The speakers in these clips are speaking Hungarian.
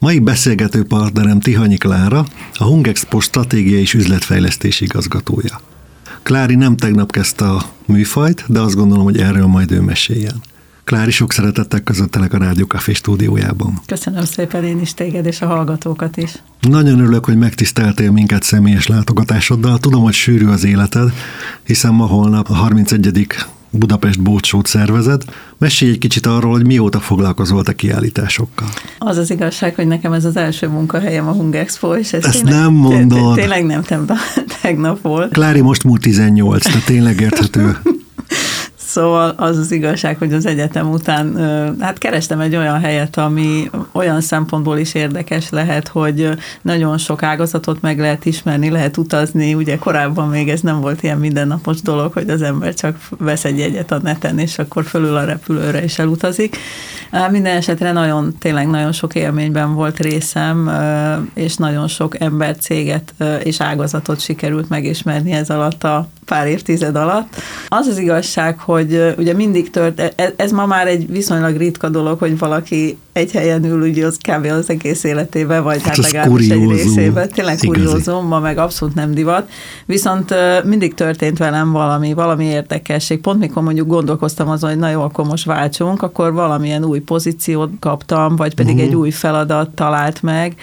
Mai beszélgető partnerem Tihanyi Klára, a Hungexpo stratégiai és üzletfejlesztési igazgatója. Klári nem tegnap kezdte a műfajt, de azt gondolom, hogy erről majd ő meséljen. Klári, sok szeretettel közöttelek a Rádió Café stúdiójában. Köszönöm szépen én is téged és a hallgatókat is. Nagyon örülök, hogy megtiszteltél minket személyes látogatásoddal. Tudom, hogy sűrű az életed, hiszen ma holnap a 31. Budapest Bócsót szervezed. Mesélj egy kicsit arról, hogy mióta foglalkozol a kiállításokkal. Az az igazság, hogy nekem ez az első munkahelyem a Hungexpo, és ez Ezt tényleg, nem mondod. Tényleg nem, nem, tegnap volt. Klári most múlt 18, tehát tényleg érthető. Szóval az az igazság, hogy az egyetem után hát kerestem egy olyan helyet, ami olyan szempontból is érdekes lehet, hogy nagyon sok ágazatot meg lehet ismerni, lehet utazni. Ugye korábban még ez nem volt ilyen mindennapos dolog, hogy az ember csak vesz egy jegyet a neten, és akkor fölül a repülőre és elutazik. Minden esetre nagyon, tényleg nagyon sok élményben volt részem, és nagyon sok ember, céget és ágazatot sikerült megismerni ez alatt a pár évtized alatt. Az az igazság, hogy ugye mindig tört, ez, ez ma már egy viszonylag ritka dolog, hogy valaki egy helyen ül, ugye az kb. az egész életébe, vagy hát, hát legalábbis egy részébe. Tényleg kuriózum, ma meg abszolút nem divat. Viszont mindig történt velem valami, valami érdekesség. Pont mikor mondjuk gondolkoztam azon, hogy na jó, akkor most váltsunk, akkor valamilyen új pozíciót kaptam, vagy pedig uh-huh. egy új feladat talált meg,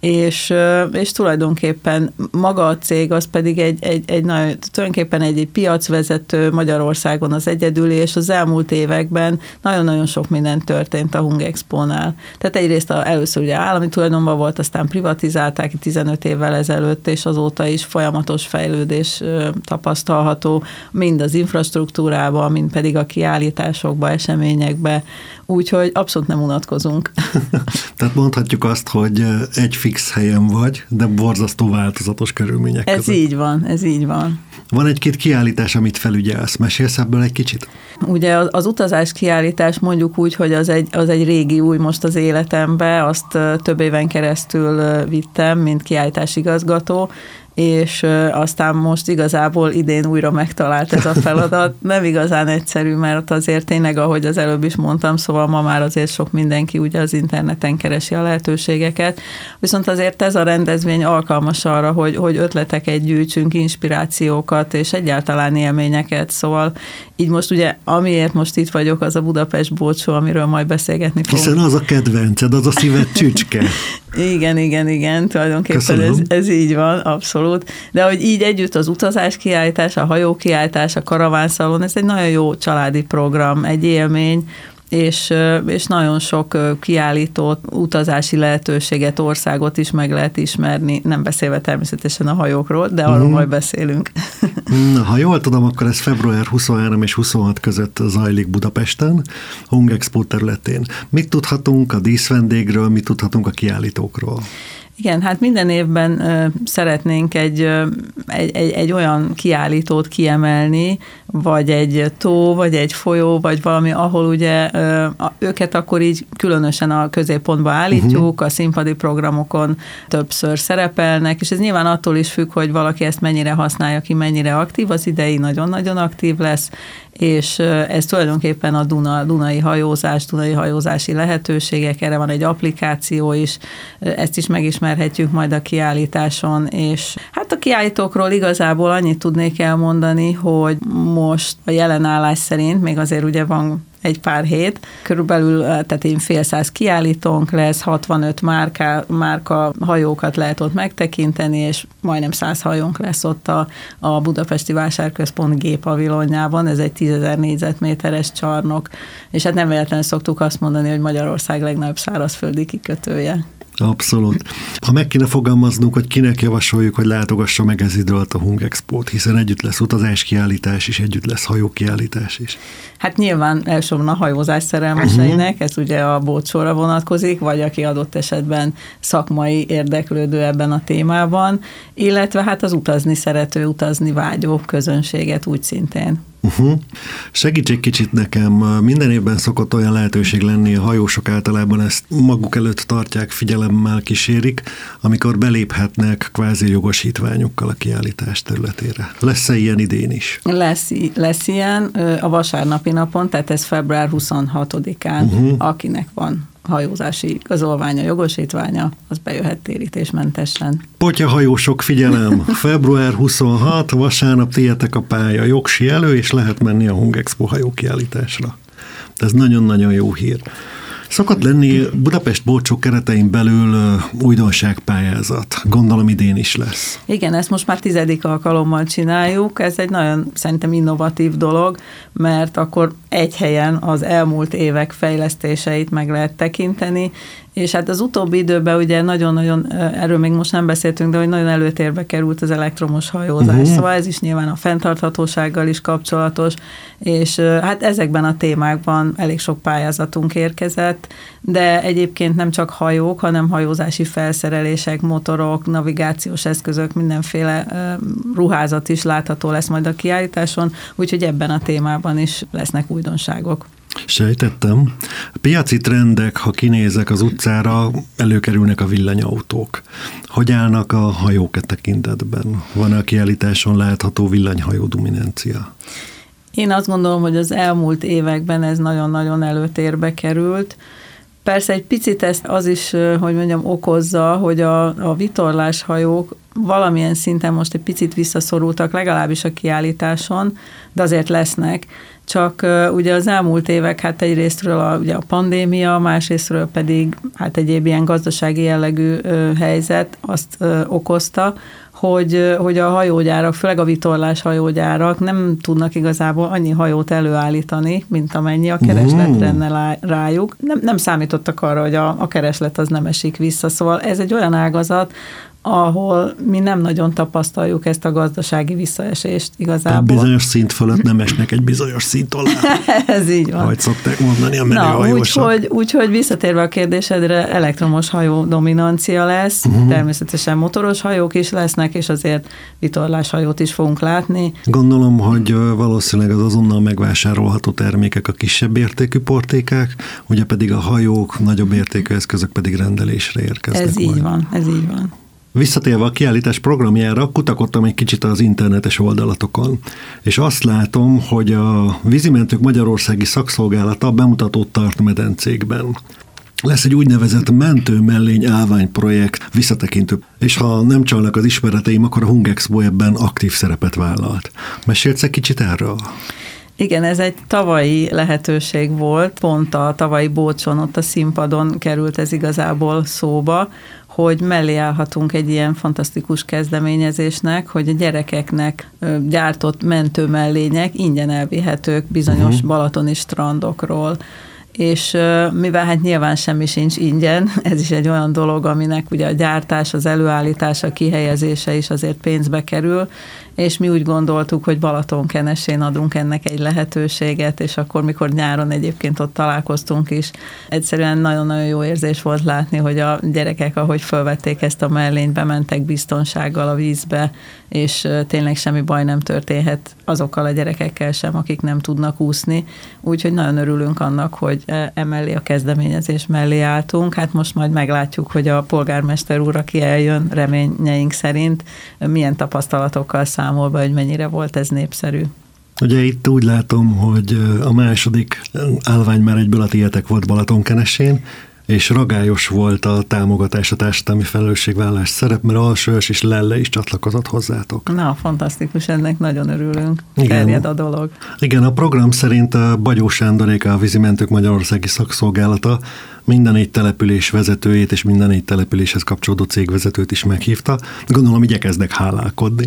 és, és tulajdonképpen maga a cég az pedig egy, egy, egy nagyon, tulajdonképpen egy, egy piacvezető Magyarországon az egyedüli, és az elmúlt években nagyon-nagyon sok minden történt a Hung Expo-nál. Tehát egyrészt a, először ugye állami tulajdonban volt, aztán privatizálták 15 évvel ezelőtt, és azóta is folyamatos fejlődés tapasztalható, mind az infrastruktúrában, mind pedig a kiállításokba, eseményekbe, úgyhogy abszolút nem unatkozunk. Tehát mondhatjuk azt, hogy egy fix helyen vagy, de borzasztó változatos körülmények Ez között. így van, ez így van. Van egy-két kiállítás, amit felügyelsz. Mesélsz ebből egy kicsit? Ugye az, az utazás kiállítás mondjuk úgy, hogy az egy, az egy régi új most az életembe, azt több éven keresztül vittem, mint kiállításigazgató, és aztán most igazából idén újra megtalált ez a feladat. Nem igazán egyszerű, mert azért tényleg, ahogy az előbb is mondtam, szóval ma már azért sok mindenki ugye az interneten keresi a lehetőségeket, viszont azért ez a rendezvény alkalmas arra, hogy, hogy ötleteket gyűjtsünk, inspirációkat, és egyáltalán élményeket, szóval így most ugye, amiért most itt vagyok, az a Budapest Bócsó, amiről majd beszélgetni fogunk. Hiszen az a kedvenced, az a szíved csücske. igen, igen, igen, tulajdonképpen ez, ez így van, abszolút. De hogy így együtt az utazás kiállítás, a hajó kiállítás, a karavánszalon, ez egy nagyon jó családi program, egy élmény, és, és nagyon sok kiállító utazási lehetőséget, országot is meg lehet ismerni, nem beszélve természetesen a hajókról, de arról mm. majd beszélünk. Na, ha jól tudom, akkor ez február 23 és 26 között zajlik Budapesten, Hung Expo területén. Mit tudhatunk a díszvendégről, mit tudhatunk a kiállítókról? Igen, hát minden évben ö, szeretnénk egy, ö, egy, egy, egy olyan kiállítót kiemelni, vagy egy tó, vagy egy folyó, vagy valami, ahol ugye ö, a, őket akkor így különösen a középpontba állítjuk, uh-huh. a színpadi programokon többször szerepelnek, és ez nyilván attól is függ, hogy valaki ezt mennyire használja ki, mennyire aktív, az idei nagyon-nagyon aktív lesz, és ez tulajdonképpen a Duna, Dunai hajózás, Dunai hajózási lehetőségek, erre van egy applikáció is, ezt is megismerhetjük majd a kiállításon, és hát a kiállítókról igazából annyit tudnék elmondani, hogy most a jelen állás szerint, még azért ugye van egy pár hét. Körülbelül, tehát én fél száz kiállítónk lesz, 65 márka, márka hajókat lehet ott megtekinteni, és majdnem 100 hajónk lesz ott a, a Budapesti Vásárközpont gépavilonjában, ez egy 10 négyzetméteres csarnok, és hát nem véletlenül szoktuk azt mondani, hogy Magyarország legnagyobb szárazföldi kikötője. Abszolút. Ha meg kéne fogalmaznunk, hogy kinek javasoljuk, hogy látogassa meg ez idő alatt a Hung Expo-t, hiszen együtt lesz kiállítás is, együtt lesz kiállítás is. Hát nyilván elsősorban a hajózás szerelmeseinek, uh-huh. ez ugye a bótsóra vonatkozik, vagy aki adott esetben szakmai érdeklődő ebben a témában, illetve hát az utazni szerető, utazni vágyó közönséget úgy szintén. Uh-huh. Segíts egy kicsit nekem, minden évben szokott olyan lehetőség lenni, a hajósok általában ezt maguk előtt tartják, figyelemmel kísérik, amikor beléphetnek kvázi jogosítványukkal a kiállítás területére. Lesz-e ilyen idén is? Lesz, lesz ilyen a vasárnapi napon, tehát ez február 26-án, uh-huh. akinek van hajózási igazolványa, jogosítványa, az bejöhet térítésmentesen. Potya hajósok, figyelem! Február 26, vasárnap tietek a pálya, jogsi elő, és lehet menni a Hungexpo hajókiállításra. Ez nagyon-nagyon jó hír. Szokott lenni Budapest Bolcsó keretein belül újdonságpályázat. Gondolom idén is lesz. Igen, ezt most már tizedik alkalommal csináljuk. Ez egy nagyon szerintem innovatív dolog, mert akkor egy helyen az elmúlt évek fejlesztéseit meg lehet tekinteni, és hát az utóbbi időben ugye nagyon-nagyon, erről még most nem beszéltünk, de hogy nagyon előtérbe került az elektromos hajózás, uh-huh. szóval ez is nyilván a fenntarthatósággal is kapcsolatos, és hát ezekben a témákban elég sok pályázatunk érkezett, de egyébként nem csak hajók, hanem hajózási felszerelések, motorok, navigációs eszközök, mindenféle ruházat is látható lesz majd a kiállításon, úgyhogy ebben a témában is lesznek újdonságok. Sejtettem. A piaci trendek, ha kinézek az utcára, előkerülnek a villanyautók. Hogy állnak a hajók e tekintetben? Van a kiállításon látható villanyhajó dominancia? Én azt gondolom, hogy az elmúlt években ez nagyon-nagyon előtérbe került. Persze egy picit ezt az is, hogy mondjam, okozza, hogy a, a vitorláshajók valamilyen szinten most egy picit visszaszorultak, legalábbis a kiállításon, de azért lesznek. Csak ugye az elmúlt évek, hát egyrésztről a, ugye a pandémia, másrésztről pedig hát egyéb ilyen gazdasági jellegű helyzet azt okozta, hogy, hogy a hajógyárak, főleg a vitorlás hajógyárak nem tudnak igazából annyi hajót előállítani, mint amennyi a kereslet mm. lenne rájuk. Nem, nem számítottak arra, hogy a, a kereslet az nem esik vissza. Szóval ez egy olyan ágazat, ahol mi nem nagyon tapasztaljuk ezt a gazdasági visszaesést igazából. Tehát bizonyos szint fölött nem esnek egy bizonyos szint alá. Ez így van. Ahogy szokták mondani a menő úgyhogy, úgyhogy visszatérve a kérdésedre, elektromos hajó dominancia lesz, uh-huh. természetesen motoros hajók is lesznek, és azért vitorlás hajót is fogunk látni. Gondolom, hogy valószínűleg az azonnal megvásárolható termékek a kisebb értékű portékák, ugye pedig a hajók, nagyobb értékű eszközök pedig rendelésre érkeznek. Ez majd. így van, ez így van. Visszatérve a kiállítás programjára, kutakodtam egy kicsit az internetes oldalatokon, és azt látom, hogy a vízimentők Magyarországi Szakszolgálata bemutatót tart medencékben. Lesz egy úgynevezett mentő mellény állvány projekt visszatekintő, és ha nem csalnak az ismereteim, akkor a Hungexpo ebben aktív szerepet vállalt. Mesélsz egy kicsit erről? Igen, ez egy tavalyi lehetőség volt, pont a tavalyi bócson, ott a színpadon került ez igazából szóba, hogy mellé állhatunk egy ilyen fantasztikus kezdeményezésnek, hogy a gyerekeknek gyártott mentőmellények ingyen elvihetők bizonyos uh-huh. balatoni strandokról és mivel hát nyilván semmi sincs ingyen, ez is egy olyan dolog, aminek ugye a gyártás, az előállítása, kihelyezése is azért pénzbe kerül, és mi úgy gondoltuk, hogy Balatonkenesén adunk ennek egy lehetőséget, és akkor, mikor nyáron egyébként ott találkoztunk is, egyszerűen nagyon-nagyon jó érzés volt látni, hogy a gyerekek, ahogy felvették ezt a mellényt, bementek biztonsággal a vízbe, és tényleg semmi baj nem történhet azokkal a gyerekekkel sem, akik nem tudnak úszni. Úgyhogy nagyon örülünk annak, hogy emellé a kezdeményezés mellé álltunk. Hát most majd meglátjuk, hogy a polgármester úr, aki eljön reményeink szerint, milyen tapasztalatokkal számol be, hogy mennyire volt ez népszerű. Ugye itt úgy látom, hogy a második állvány már egyből a tietek volt Balatonkenesén, és ragályos volt a támogatás, a társadalmi felelősségvállás szerep, mert Alsős és Lelle is csatlakozott hozzátok. Na, fantasztikus, ennek nagyon örülünk. Igen. Terjed a dolog. Igen, a program szerint a Bagyó Sándoréka, a Vízimentők Magyarországi Szakszolgálata minden négy település vezetőjét és minden négy településhez kapcsolódó cégvezetőt is meghívta. Gondolom, igyekeznek hálálkodni.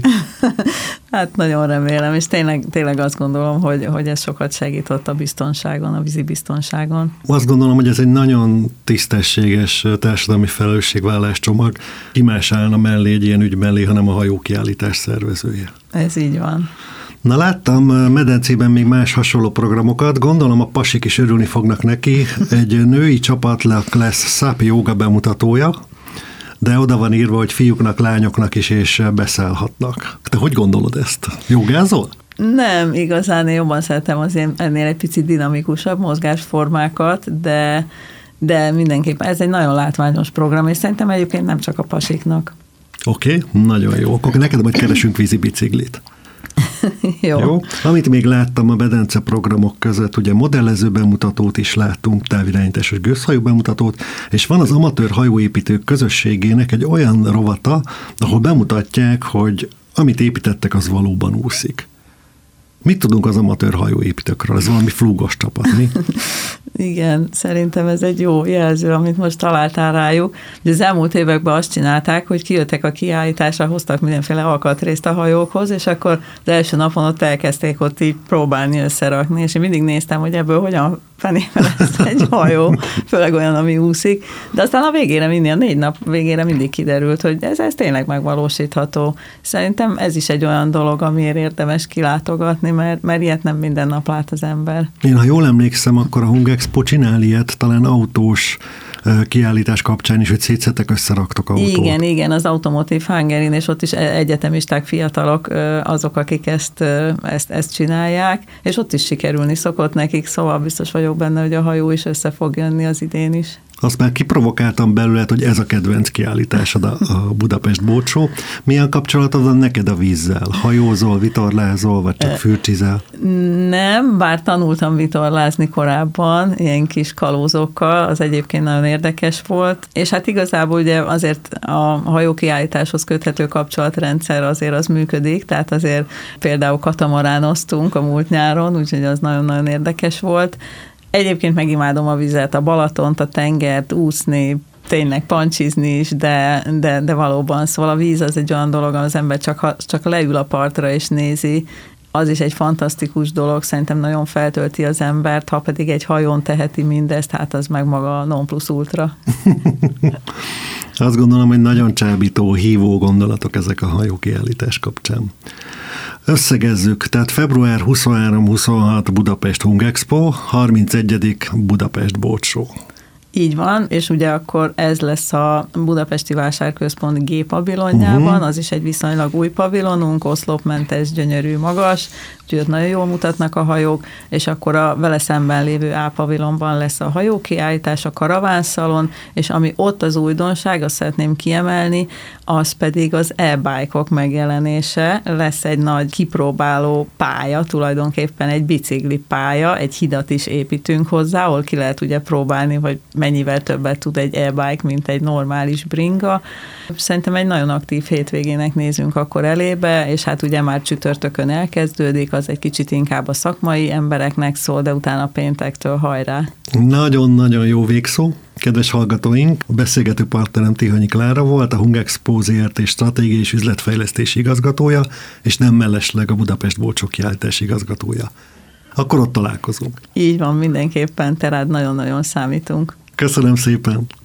hát nagyon remélem, és tényleg, tényleg azt gondolom, hogy, hogy ez sokat segített a biztonságon, a vízi biztonságon. Azt gondolom, hogy ez egy nagyon tisztességes társadalmi felelősségvállás csomag. Ki más állna mellé egy ilyen ügy mellé, hanem a hajókiállítás szervezője. Ez így van. Na láttam medencében még más hasonló programokat, gondolom a pasik is örülni fognak neki. Egy női csapatnak lesz SAP joga bemutatója, de oda van írva, hogy fiúknak, lányoknak is és beszállhatnak. Te hogy gondolod ezt? Jogázol? Nem, igazán én jobban szeretem az én ennél egy picit dinamikusabb mozgásformákat, de, de mindenképpen ez egy nagyon látványos program, és szerintem egyébként nem csak a pasiknak. Oké, okay, nagyon jó. Akkor neked majd keresünk vízi biciklit. Jó. Jó. Amit még láttam a Bedence programok között, ugye modellező bemutatót is láttunk, távirányításos gőzhajó bemutatót, és van az amatőr hajóépítők közösségének egy olyan rovata, ahol bemutatják, hogy amit építettek, az valóban úszik. Mit tudunk az amatőr hajóépítőkről? Ez valami flúgos csapat, mi? Igen, szerintem ez egy jó jelző, amit most találtál rájuk. De az elmúlt években azt csinálták, hogy kijöttek a kiállításra, hoztak mindenféle alkatrészt a hajókhoz, és akkor az első napon ott elkezdték ott így próbálni összerakni, és én mindig néztem, hogy ebből hogyan fenébe lesz egy hajó, főleg olyan, ami úszik. De aztán a végére mindig, a négy nap végére mindig kiderült, hogy ez, ez tényleg megvalósítható. Szerintem ez is egy olyan dolog, amiért érdemes kilátogatni, mert, mert ilyet nem minden nap lát az ember. Én, ha jól emlékszem, akkor a Hungexpo csinál ilyet, talán autós kiállítás kapcsán is, hogy szétszettek, összeraktok autót. Igen, igen, az Automotive hungary és ott is e- egyetemisták, fiatalok azok, akik ezt, ezt, ezt csinálják, és ott is sikerülni szokott nekik, szóval biztos vagyok benne, hogy a hajó is össze fog jönni az idén is azt már kiprovokáltam belőle, hogy ez a kedvenc kiállításod a, a Budapest Bócsó. Milyen kapcsolatod van neked a vízzel? Hajózol, vitorlázol, vagy csak fürcsizel? Nem, bár tanultam vitorlázni korábban, ilyen kis kalózokkal, az egyébként nagyon érdekes volt, és hát igazából ugye azért a hajókiállításhoz köthető kapcsolatrendszer azért az működik, tehát azért például katamaránoztunk a múlt nyáron, úgyhogy az nagyon-nagyon érdekes volt, Egyébként megimádom a vizet, a Balatont, a tengert, úszni, tényleg pancsizni is, de, de, de valóban, szóval a víz az egy olyan dolog, az ember csak, csak leül a partra és nézi, az is egy fantasztikus dolog, szerintem nagyon feltölti az embert, ha pedig egy hajón teheti mindezt, hát az meg maga a non plus ultra. Azt gondolom, hogy nagyon csábító, hívó gondolatok ezek a hajókiállítás kapcsán. Összegezzük, tehát február 23-26 Budapest Hung Expo, 31. Budapest Boat így van, és ugye akkor ez lesz a Budapesti Vásárközpont G pavilonjában, uh-huh. az is egy viszonylag új pavilonunk, oszlopmentes, gyönyörű, magas, úgyhogy ott nagyon jól mutatnak a hajók, és akkor a vele szemben lévő A pavilonban lesz a hajókiállítás, a karavánszalon, és ami ott az újdonság, azt szeretném kiemelni, az pedig az e-bike-ok megjelenése. Lesz egy nagy kipróbáló pálya, tulajdonképpen egy bicikli pálya, egy hidat is építünk hozzá, ahol ki lehet ugye próbálni, hogy mennyivel többet tud egy e-bike, mint egy normális bringa. Szerintem egy nagyon aktív hétvégének nézünk akkor elébe, és hát ugye már csütörtökön elkezdődik, az egy kicsit inkább a szakmai embereknek szól, de utána péntektől hajrá. Nagyon-nagyon jó végszó. Kedves hallgatóink, a beszélgető partnerem Tihanyi Klára volt, a Hungexpo ZRT stratégiai és üzletfejlesztési igazgatója, és nem mellesleg a Budapest Bolcsok kiállítás igazgatója. Akkor ott találkozunk. Így van, mindenképpen, tehát nagyon-nagyon számítunk. Köszönöm szépen!